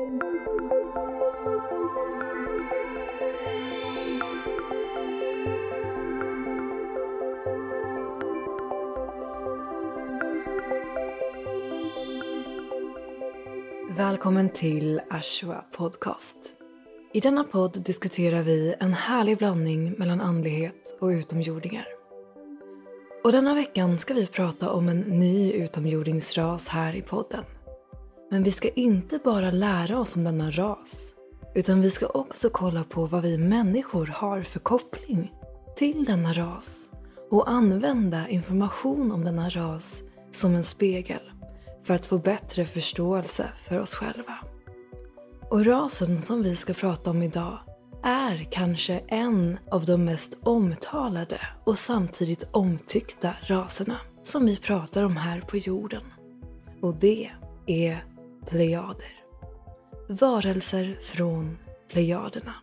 Välkommen till Ashwa Podcast. I denna podd diskuterar vi en härlig blandning mellan andlighet och utomjordingar. Och denna veckan ska vi prata om en ny utomjordingsras här i podden. Men vi ska inte bara lära oss om denna ras, utan vi ska också kolla på vad vi människor har för koppling till denna ras och använda information om denna ras som en spegel för att få bättre förståelse för oss själva. Och rasen som vi ska prata om idag är kanske en av de mest omtalade och samtidigt omtyckta raserna som vi pratar om här på jorden. Och det är plejader. Varelser från plejaderna.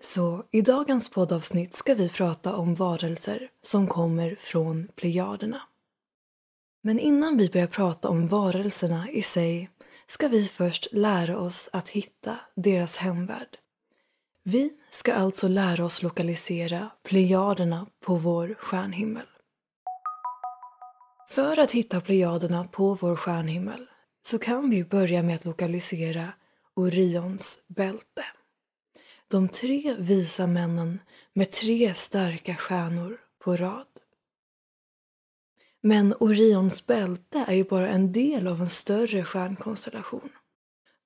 Så i dagens poddavsnitt ska vi prata om varelser som kommer från plejaderna. Men innan vi börjar prata om varelserna i sig ska vi först lära oss att hitta deras hemvärld. Vi ska alltså lära oss lokalisera plejaderna på vår stjärnhimmel. För att hitta plejaderna på vår stjärnhimmel så kan vi börja med att lokalisera Orions bälte. De tre visa männen med tre starka stjärnor på rad. Men Orions bälte är ju bara en del av en större stjärnkonstellation.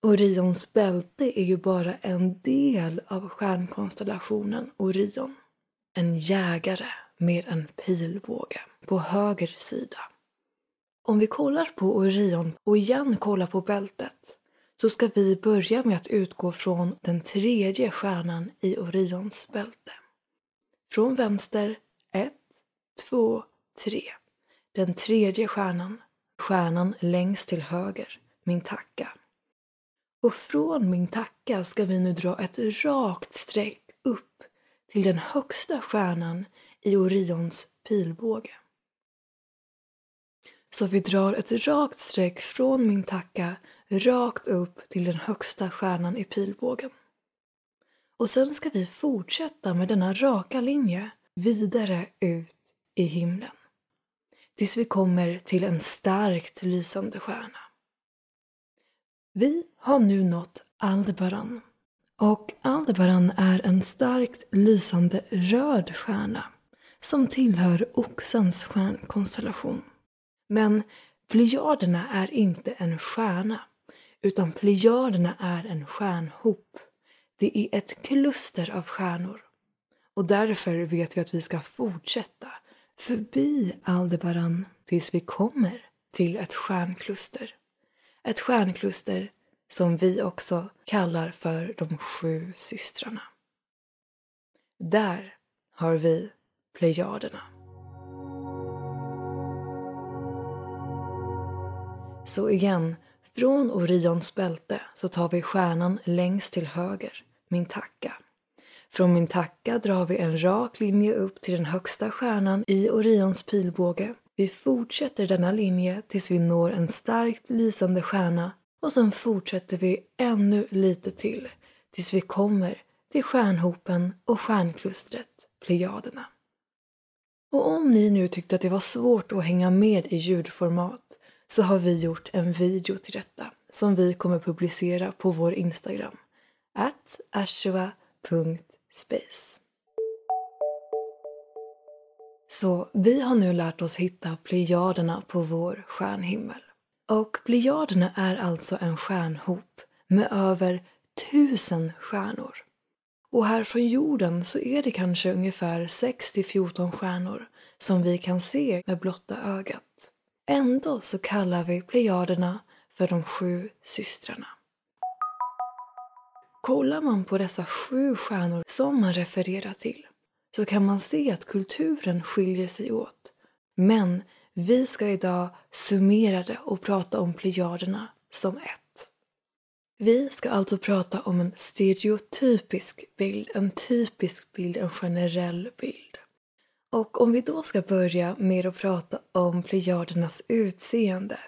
Orions bälte är ju bara en del av stjärnkonstellationen Orion. En jägare med en pilbåge på höger sida. Om vi kollar på Orion och igen kollar på bältet så ska vi börja med att utgå från den tredje stjärnan i Orions bälte. Från vänster, ett, två, tre. Den tredje stjärnan, stjärnan längst till höger, min tacka. Och från min tacka ska vi nu dra ett rakt streck upp till den högsta stjärnan i Orions pilbåge. Så vi drar ett rakt streck från min tacka rakt upp till den högsta stjärnan i pilbågen. Och sen ska vi fortsätta med denna raka linje vidare ut i himlen. Tills vi kommer till en starkt lysande stjärna. Vi har nu nått Aldebaran. Och Aldebaran är en starkt lysande röd stjärna som tillhör Oxens stjärnkonstellation. Men Plejaderna är inte en stjärna utan plejaderna är en stjärnhop. Det är ett kluster av stjärnor. Och därför vet vi att vi ska fortsätta förbi Aldebaran tills vi kommer till ett stjärnkluster. Ett stjärnkluster som vi också kallar för de sju systrarna. Där har vi plejaderna. Så igen, från Orions bälte så tar vi stjärnan längst till höger, min tacka. Från min tacka drar vi en rak linje upp till den högsta stjärnan i Orions pilbåge. Vi fortsätter denna linje tills vi når en starkt lysande stjärna och sen fortsätter vi ännu lite till tills vi kommer till stjärnhopen och stjärnklustret Plejaderna. Och om ni nu tyckte att det var svårt att hänga med i ljudformat så har vi gjort en video till detta som vi kommer publicera på vår Instagram. At ashua.space. Så vi har nu lärt oss hitta plejaderna på vår stjärnhimmel. Och plejaderna är alltså en stjärnhop med över tusen stjärnor. Och här från jorden så är det kanske ungefär 6-14 stjärnor som vi kan se med blotta ögat. Ändå så kallar vi plejaderna för de sju systrarna. Kollar man på dessa sju stjärnor som man refererar till så kan man se att kulturen skiljer sig åt. Men vi ska idag summera det och prata om plejaderna som ett. Vi ska alltså prata om en stereotypisk bild, en typisk bild, en generell bild. Och om vi då ska börja med att prata om plejadernas utseende.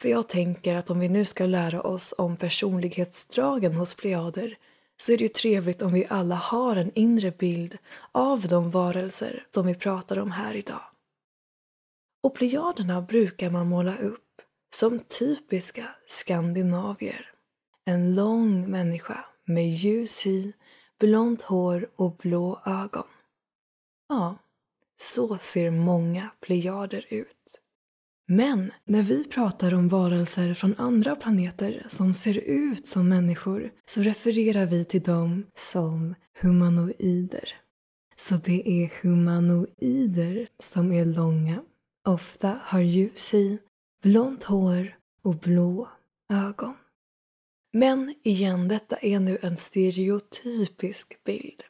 För jag tänker att om vi nu ska lära oss om personlighetsdragen hos plejader så är det ju trevligt om vi alla har en inre bild av de varelser som vi pratar om här idag. Och plejaderna brukar man måla upp som typiska skandinavier. En lång människa med ljus hy, blont hår och blå ögon. Ja, så ser många plejader ut. Men när vi pratar om varelser från andra planeter som ser ut som människor så refererar vi till dem som humanoider. Så det är humanoider som är långa, ofta har ljus hy, blont hår och blå ögon. Men igen, detta är nu en stereotypisk bild.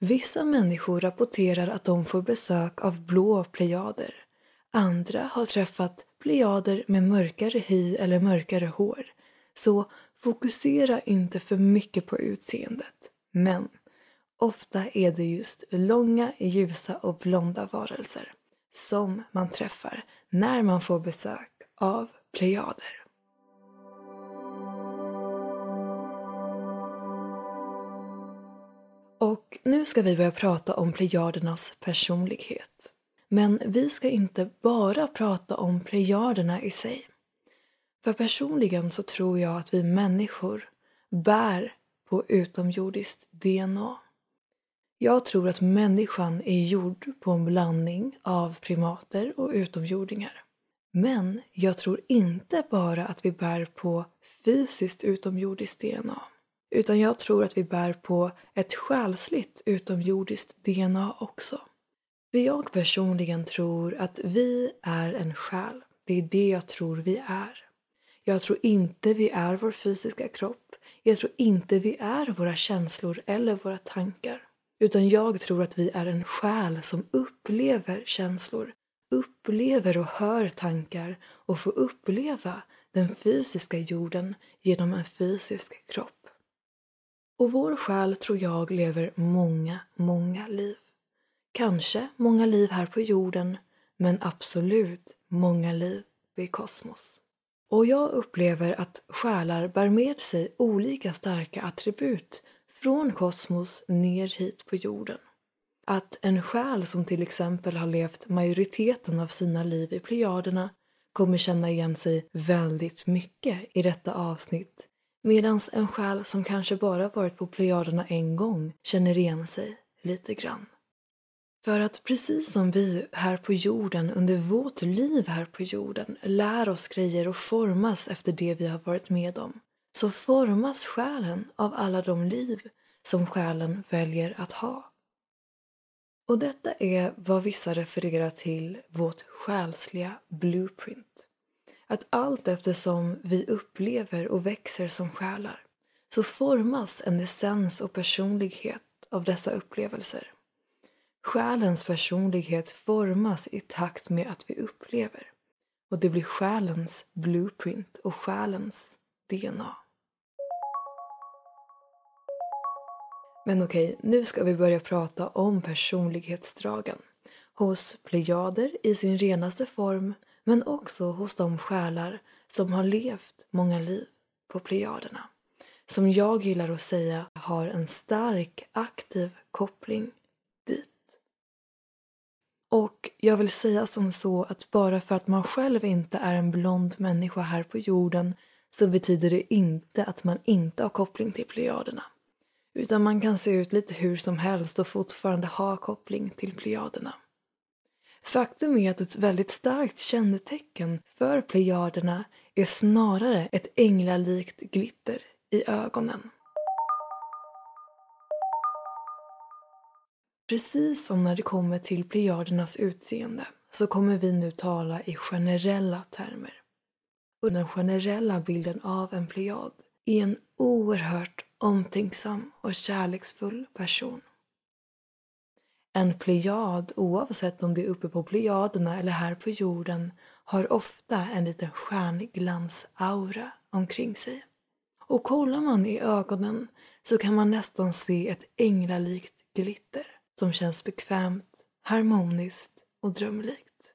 Vissa människor rapporterar att de får besök av blå plejader. Andra har träffat plejader med mörkare hy eller mörkare hår. Så fokusera inte för mycket på utseendet. Men ofta är det just långa, ljusa och blonda varelser som man träffar när man får besök av plejader. Och nu ska vi börja prata om plejadernas personlighet. Men vi ska inte bara prata om plejaderna i sig. För personligen så tror jag att vi människor bär på utomjordiskt DNA. Jag tror att människan är gjord på en blandning av primater och utomjordingar. Men jag tror inte bara att vi bär på fysiskt utomjordiskt DNA. Utan jag tror att vi bär på ett själsligt utomjordiskt DNA också. För jag personligen tror att vi är en själ. Det är det jag tror vi är. Jag tror inte vi är vår fysiska kropp. Jag tror inte vi är våra känslor eller våra tankar. Utan jag tror att vi är en själ som upplever känslor, upplever och hör tankar och får uppleva den fysiska jorden genom en fysisk kropp. Och vår själ tror jag lever många, många liv. Kanske många liv här på jorden, men absolut många liv i kosmos. Och jag upplever att själar bär med sig olika starka attribut från kosmos ner hit på jorden. Att en själ som till exempel har levt majoriteten av sina liv i Plejaderna kommer känna igen sig väldigt mycket i detta avsnitt Medan en själ som kanske bara varit på Plejaderna en gång känner igen sig lite grann. För att precis som vi här på jorden under vårt liv här på jorden lär oss grejer och formas efter det vi har varit med om så formas själen av alla de liv som själen väljer att ha. Och detta är vad vissa refererar till vårt själsliga blueprint att allt eftersom vi upplever och växer som själar så formas en essens och personlighet av dessa upplevelser. Själens personlighet formas i takt med att vi upplever och det blir själens blueprint och själens DNA. Men okej, nu ska vi börja prata om personlighetsdragen hos plejader i sin renaste form men också hos de själar som har levt många liv på Plejaderna. Som jag gillar att säga har en stark aktiv koppling. Och jag vill säga som så att bara för att man själv inte är en blond människa här på jorden så betyder det inte att man inte har koppling till Plejaderna. Utan man kan se ut lite hur som helst och fortfarande ha koppling till Plejaderna. Faktum är att ett väldigt starkt kännetecken för plejaderna är snarare ett änglalikt glitter i ögonen. Precis som när det kommer till plejadernas utseende så kommer vi nu tala i generella termer. Och den generella bilden av en plejad är en oerhört omtänksam och kärleksfull person. En plejad, oavsett om det är uppe på plejaderna eller här på jorden, har ofta en liten stjärnglansaura omkring sig. Och kollar man i ögonen så kan man nästan se ett änglalikt glitter som känns bekvämt, harmoniskt och drömlikt.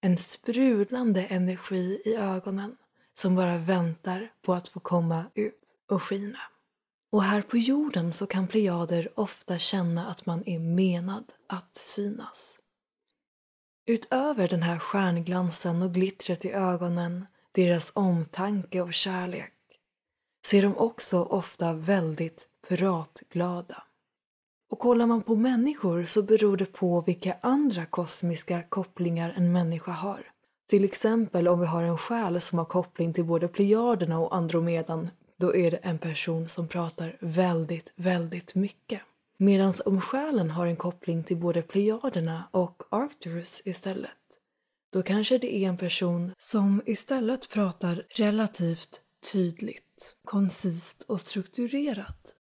En sprudlande energi i ögonen som bara väntar på att få komma ut och skina. Och här på jorden så kan plejader ofta känna att man är menad att synas. Utöver den här stjärnglansen och glittret i ögonen, deras omtanke och kärlek, så är de också ofta väldigt pratglada. Och kollar man på människor så beror det på vilka andra kosmiska kopplingar en människa har. Till exempel om vi har en själ som har koppling till både Plejaderna och Andromedan, då är det en person som pratar väldigt, väldigt mycket. Medan om själen har en koppling till både Plejaderna och Arcturus istället, då kanske det är en person som istället pratar relativt tydligt, koncist och strukturerat.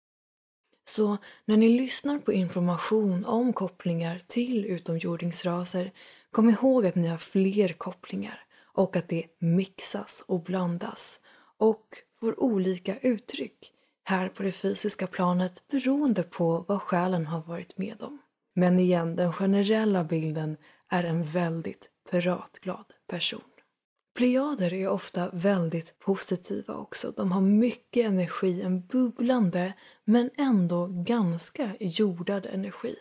Så när ni lyssnar på information om kopplingar till utomjordingsraser, kom ihåg att ni har fler kopplingar och att det mixas och blandas och får olika uttryck här på det fysiska planet beroende på vad själen har varit med om. Men igen, den generella bilden är en väldigt pratglad person. Plejader är ofta väldigt positiva också. De har mycket energi, en bubblande men ändå ganska jordad energi.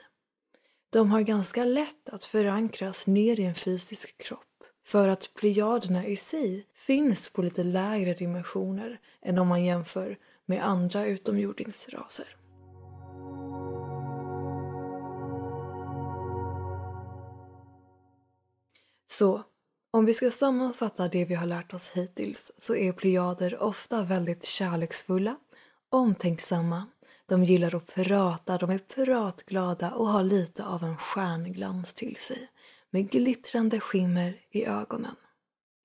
De har ganska lätt att förankras ner i en fysisk kropp för att plejaderna i sig finns på lite lägre dimensioner än om man jämför med andra utomjordingsraser. Så om vi ska sammanfatta det vi har lärt oss hittills så är plejader ofta väldigt kärleksfulla, omtänksamma, de gillar att prata, de är pratglada och har lite av en stjärnglans till sig med glittrande skimmer i ögonen.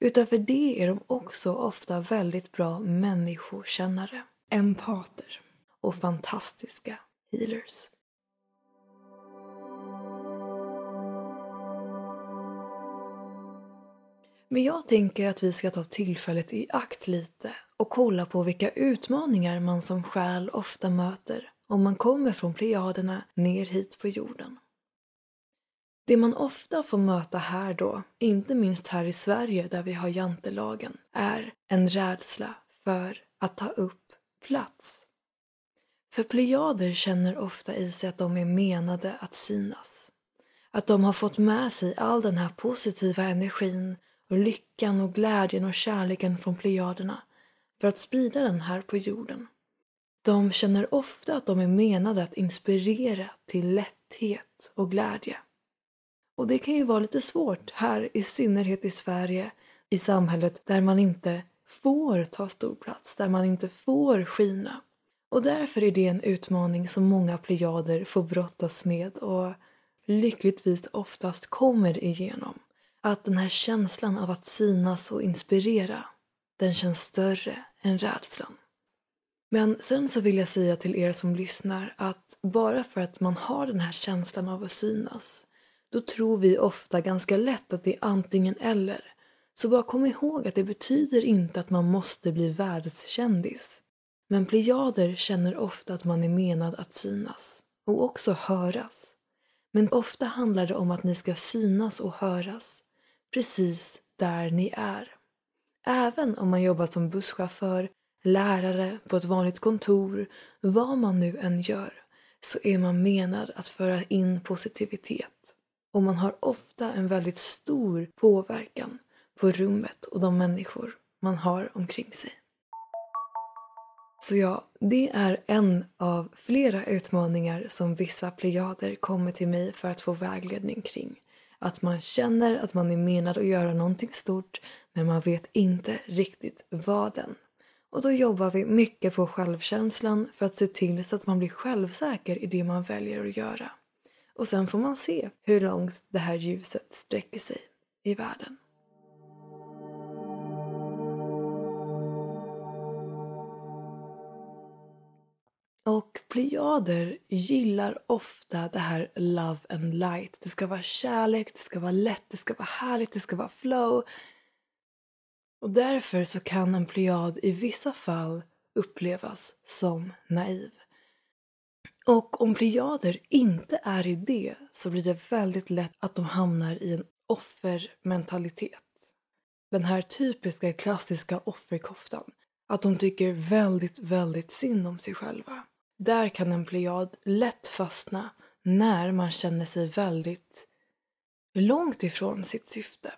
Utöver det är de också ofta väldigt bra människokännare, empater och fantastiska healers. Men jag tänker att vi ska ta tillfället i akt lite och kolla på vilka utmaningar man som själ ofta möter om man kommer från plejaderna ner hit på jorden. Det man ofta får möta här då, inte minst här i Sverige där vi har jantelagen, är en rädsla för att ta upp plats. För plejader känner ofta i sig att de är menade att synas. Att de har fått med sig all den här positiva energin och lyckan och glädjen och kärleken från plejaderna för att sprida den här på jorden. De känner ofta att de är menade att inspirera till lätthet och glädje. Och det kan ju vara lite svårt här, i synnerhet i Sverige, i samhället där man inte får ta stor plats, där man inte får skina. Och därför är det en utmaning som många plejader får brottas med och lyckligtvis oftast kommer igenom. Att den här känslan av att synas och inspirera, den känns större än rädslan. Men sen så vill jag säga till er som lyssnar att bara för att man har den här känslan av att synas då tror vi ofta ganska lätt att det är antingen eller. Så bara kom ihåg att det betyder inte att man måste bli världskändis. Men plejader känner ofta att man är menad att synas och också höras. Men ofta handlar det om att ni ska synas och höras precis där ni är. Även om man jobbar som busschaufför, lärare, på ett vanligt kontor, vad man nu än gör, så är man menad att föra in positivitet. Och man har ofta en väldigt stor påverkan på rummet och de människor man har omkring sig. Så ja, det är en av flera utmaningar som vissa plejader kommer till mig för att få vägledning kring. Att man känner att man är menad att göra någonting stort men man vet inte riktigt vad än. Och då jobbar vi mycket på självkänslan för att se till så att man blir självsäker i det man väljer att göra. Och sen får man se hur långt det här ljuset sträcker sig i världen. Plejader gillar ofta det här love and light. Det ska vara kärlek, det ska vara lätt, det ska vara härligt, det ska vara flow. Och därför så kan en plejad i vissa fall upplevas som naiv. Och om plejader inte är i det så blir det väldigt lätt att de hamnar i en offermentalitet. Den här typiska klassiska offerkoftan. Att de tycker väldigt, väldigt synd om sig själva. Där kan en plejad lätt fastna när man känner sig väldigt långt ifrån sitt syfte.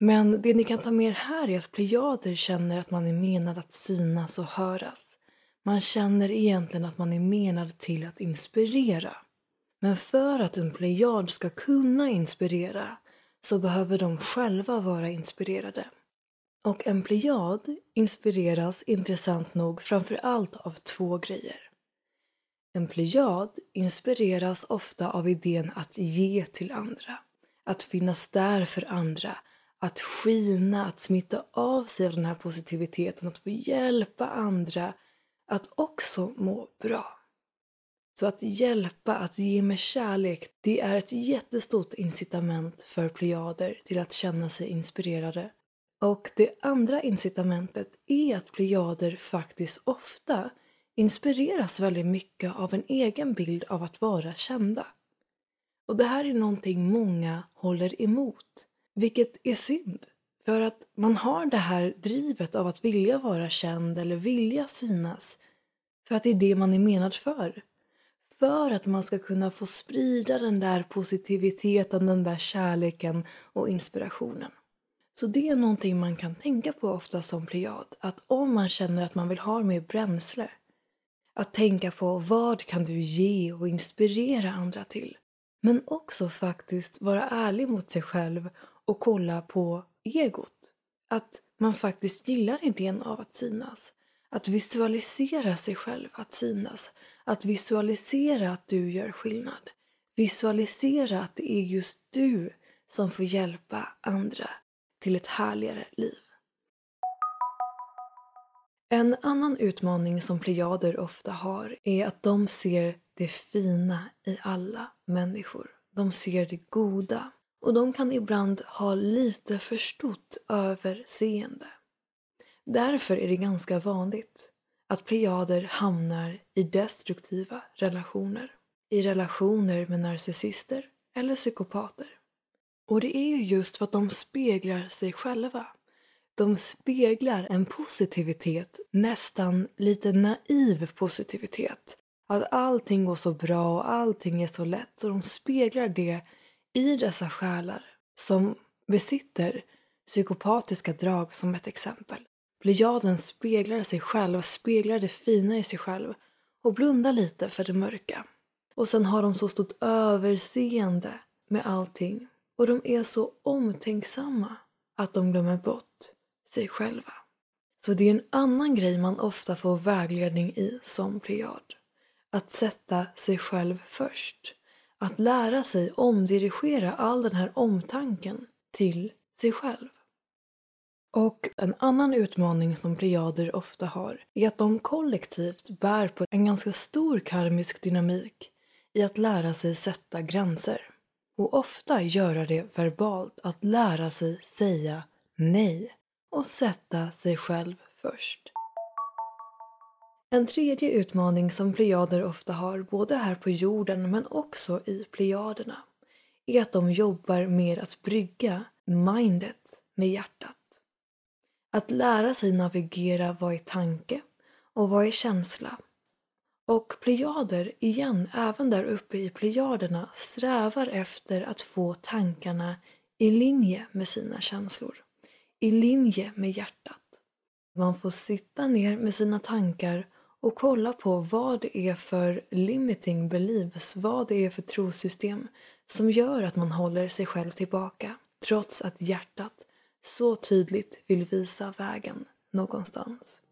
Men det ni kan ta med er här är att plejader känner att man är menad att synas och höras. Man känner egentligen att man är menad till att inspirera. Men för att en plejad ska kunna inspirera så behöver de själva vara inspirerade. Och en plejad inspireras intressant nog framför allt av två grejer. En plejad inspireras ofta av idén att ge till andra, att finnas där för andra, att skina, att smitta av sig av den här positiviteten, att få hjälpa andra att också må bra. Så att hjälpa, att ge med kärlek, det är ett jättestort incitament för plejader till att känna sig inspirerade. Och det andra incitamentet är att plejader faktiskt ofta inspireras väldigt mycket av en egen bild av att vara kända. Och det här är någonting många håller emot, vilket är synd. För att man har det här drivet av att vilja vara känd eller vilja synas. För att det är det man är menad för. För att man ska kunna få sprida den där positiviteten, den där kärleken och inspirationen. Så det är någonting man kan tänka på ofta som pliad, Att om man känner att man vill ha mer bränsle att tänka på vad kan du ge och inspirera andra till. Men också faktiskt vara ärlig mot sig själv och kolla på egot. Att man faktiskt gillar idén av att synas. Att visualisera sig själv att synas. Att visualisera att du gör skillnad. Visualisera att det är just du som får hjälpa andra till ett härligare liv. En annan utmaning som plejader ofta har är att de ser det fina i alla människor. De ser det goda. Och de kan ibland ha lite för stort överseende. Därför är det ganska vanligt att plejader hamnar i destruktiva relationer. I relationer med narcissister eller psykopater. Och det är ju just för att de speglar sig själva. De speglar en positivitet, nästan lite naiv positivitet. Att allting går så bra och allting är så lätt. Och de speglar det i dessa själar som besitter psykopatiska drag som ett exempel. Plejaden speglar sig själv, speglar det fina i sig själv och blundar lite för det mörka. Och sen har de så stort överseende med allting och de är så omtänksamma att de glömmer bort sig själva. Så det är en annan grej man ofta får vägledning i som plejad. Att sätta sig själv först. Att lära sig omdirigera all den här omtanken till sig själv. Och en annan utmaning som plejader ofta har är att de kollektivt bär på en ganska stor karmisk dynamik i att lära sig sätta gränser. Och ofta göra det verbalt, att lära sig säga nej och sätta sig själv först. En tredje utmaning som plejader ofta har, både här på jorden men också i plejaderna, är att de jobbar med att brygga mindet med hjärtat. Att lära sig navigera vad är tanke och vad är känsla. Och plejader, igen, även där uppe i plejaderna, strävar efter att få tankarna i linje med sina känslor i linje med hjärtat. Man får sitta ner med sina tankar och kolla på vad det är för limiting beliefs, vad det är för trosystem som gör att man håller sig själv tillbaka trots att hjärtat så tydligt vill visa vägen någonstans.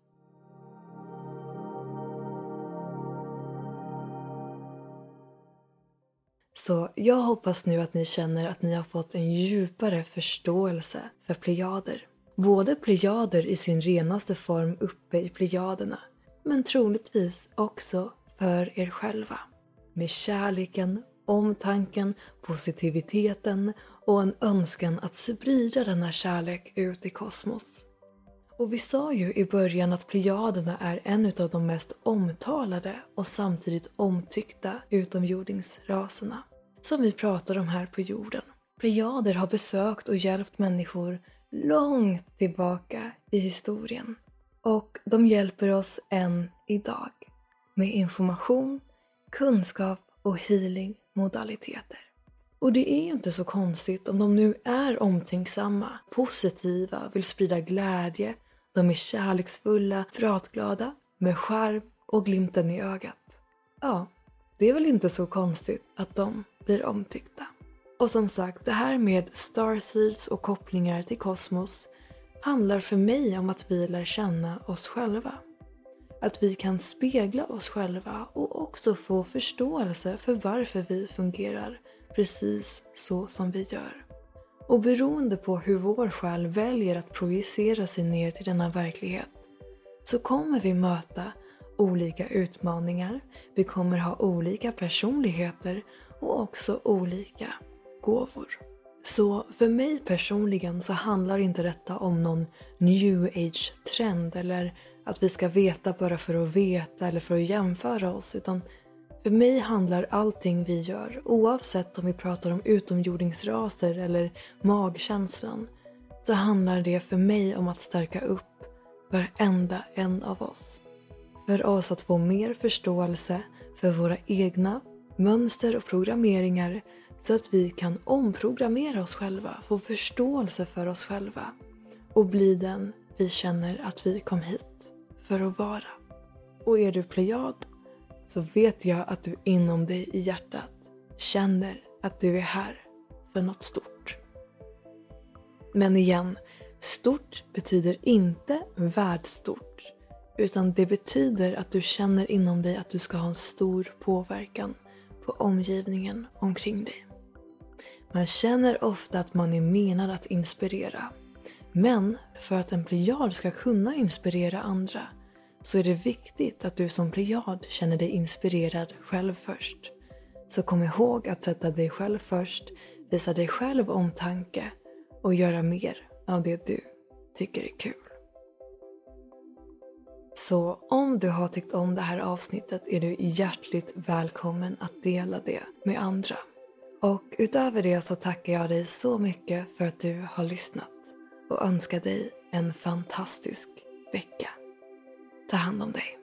Så jag hoppas nu att ni känner att ni har fått en djupare förståelse för plejader. Både plejader i sin renaste form uppe i plejaderna, men troligtvis också för er själva. Med kärleken, omtanken, positiviteten och en önskan att sprida denna kärlek ut i kosmos. Och vi sa ju i början att plejaderna är en av de mest omtalade och samtidigt omtyckta utomjordingsraserna som vi pratar om här på jorden. Plejader har besökt och hjälpt människor långt tillbaka i historien. Och de hjälper oss än idag med information, kunskap och healing-modaliteter. Och det är ju inte så konstigt om de nu är omtänksamma, positiva, vill sprida glädje, de är kärleksfulla, pratglada, med charm och glimten i ögat. Ja, det är väl inte så konstigt att de blir omtyckta. Och som sagt, det här med starseeds och kopplingar till kosmos handlar för mig om att vi lär känna oss själva. Att vi kan spegla oss själva och också få förståelse för varför vi fungerar precis så som vi gör. Och beroende på hur vår själ väljer att projicera sig ner till denna verklighet så kommer vi möta olika utmaningar, vi kommer ha olika personligheter och också olika gåvor. Så för mig personligen så handlar inte detta om någon new age-trend eller att vi ska veta bara för att veta eller för att jämföra oss utan för mig handlar allting vi gör, oavsett om vi pratar om utomjordingsraser eller magkänslan, så handlar det för mig om att stärka upp varenda en av oss. För oss att få mer förståelse för våra egna mönster och programmeringar så att vi kan omprogrammera oss själva, få förståelse för oss själva och bli den vi känner att vi kom hit för att vara. Och är du plejad så vet jag att du inom dig i hjärtat känner att du är här för något stort. Men igen, stort betyder inte världsstort utan det betyder att du känner inom dig att du ska ha en stor påverkan på omgivningen omkring dig. Man känner ofta att man är menad att inspirera. Men för att en plejad ska kunna inspirera andra så är det viktigt att du som plejad känner dig inspirerad själv först. Så kom ihåg att sätta dig själv först, visa dig själv omtanke och göra mer av det du tycker är kul. Så om du har tyckt om det här avsnittet är du hjärtligt välkommen att dela det med andra. Och utöver det så tackar jag dig så mycket för att du har lyssnat och önskar dig en fantastisk vecka. Ta hand om dig.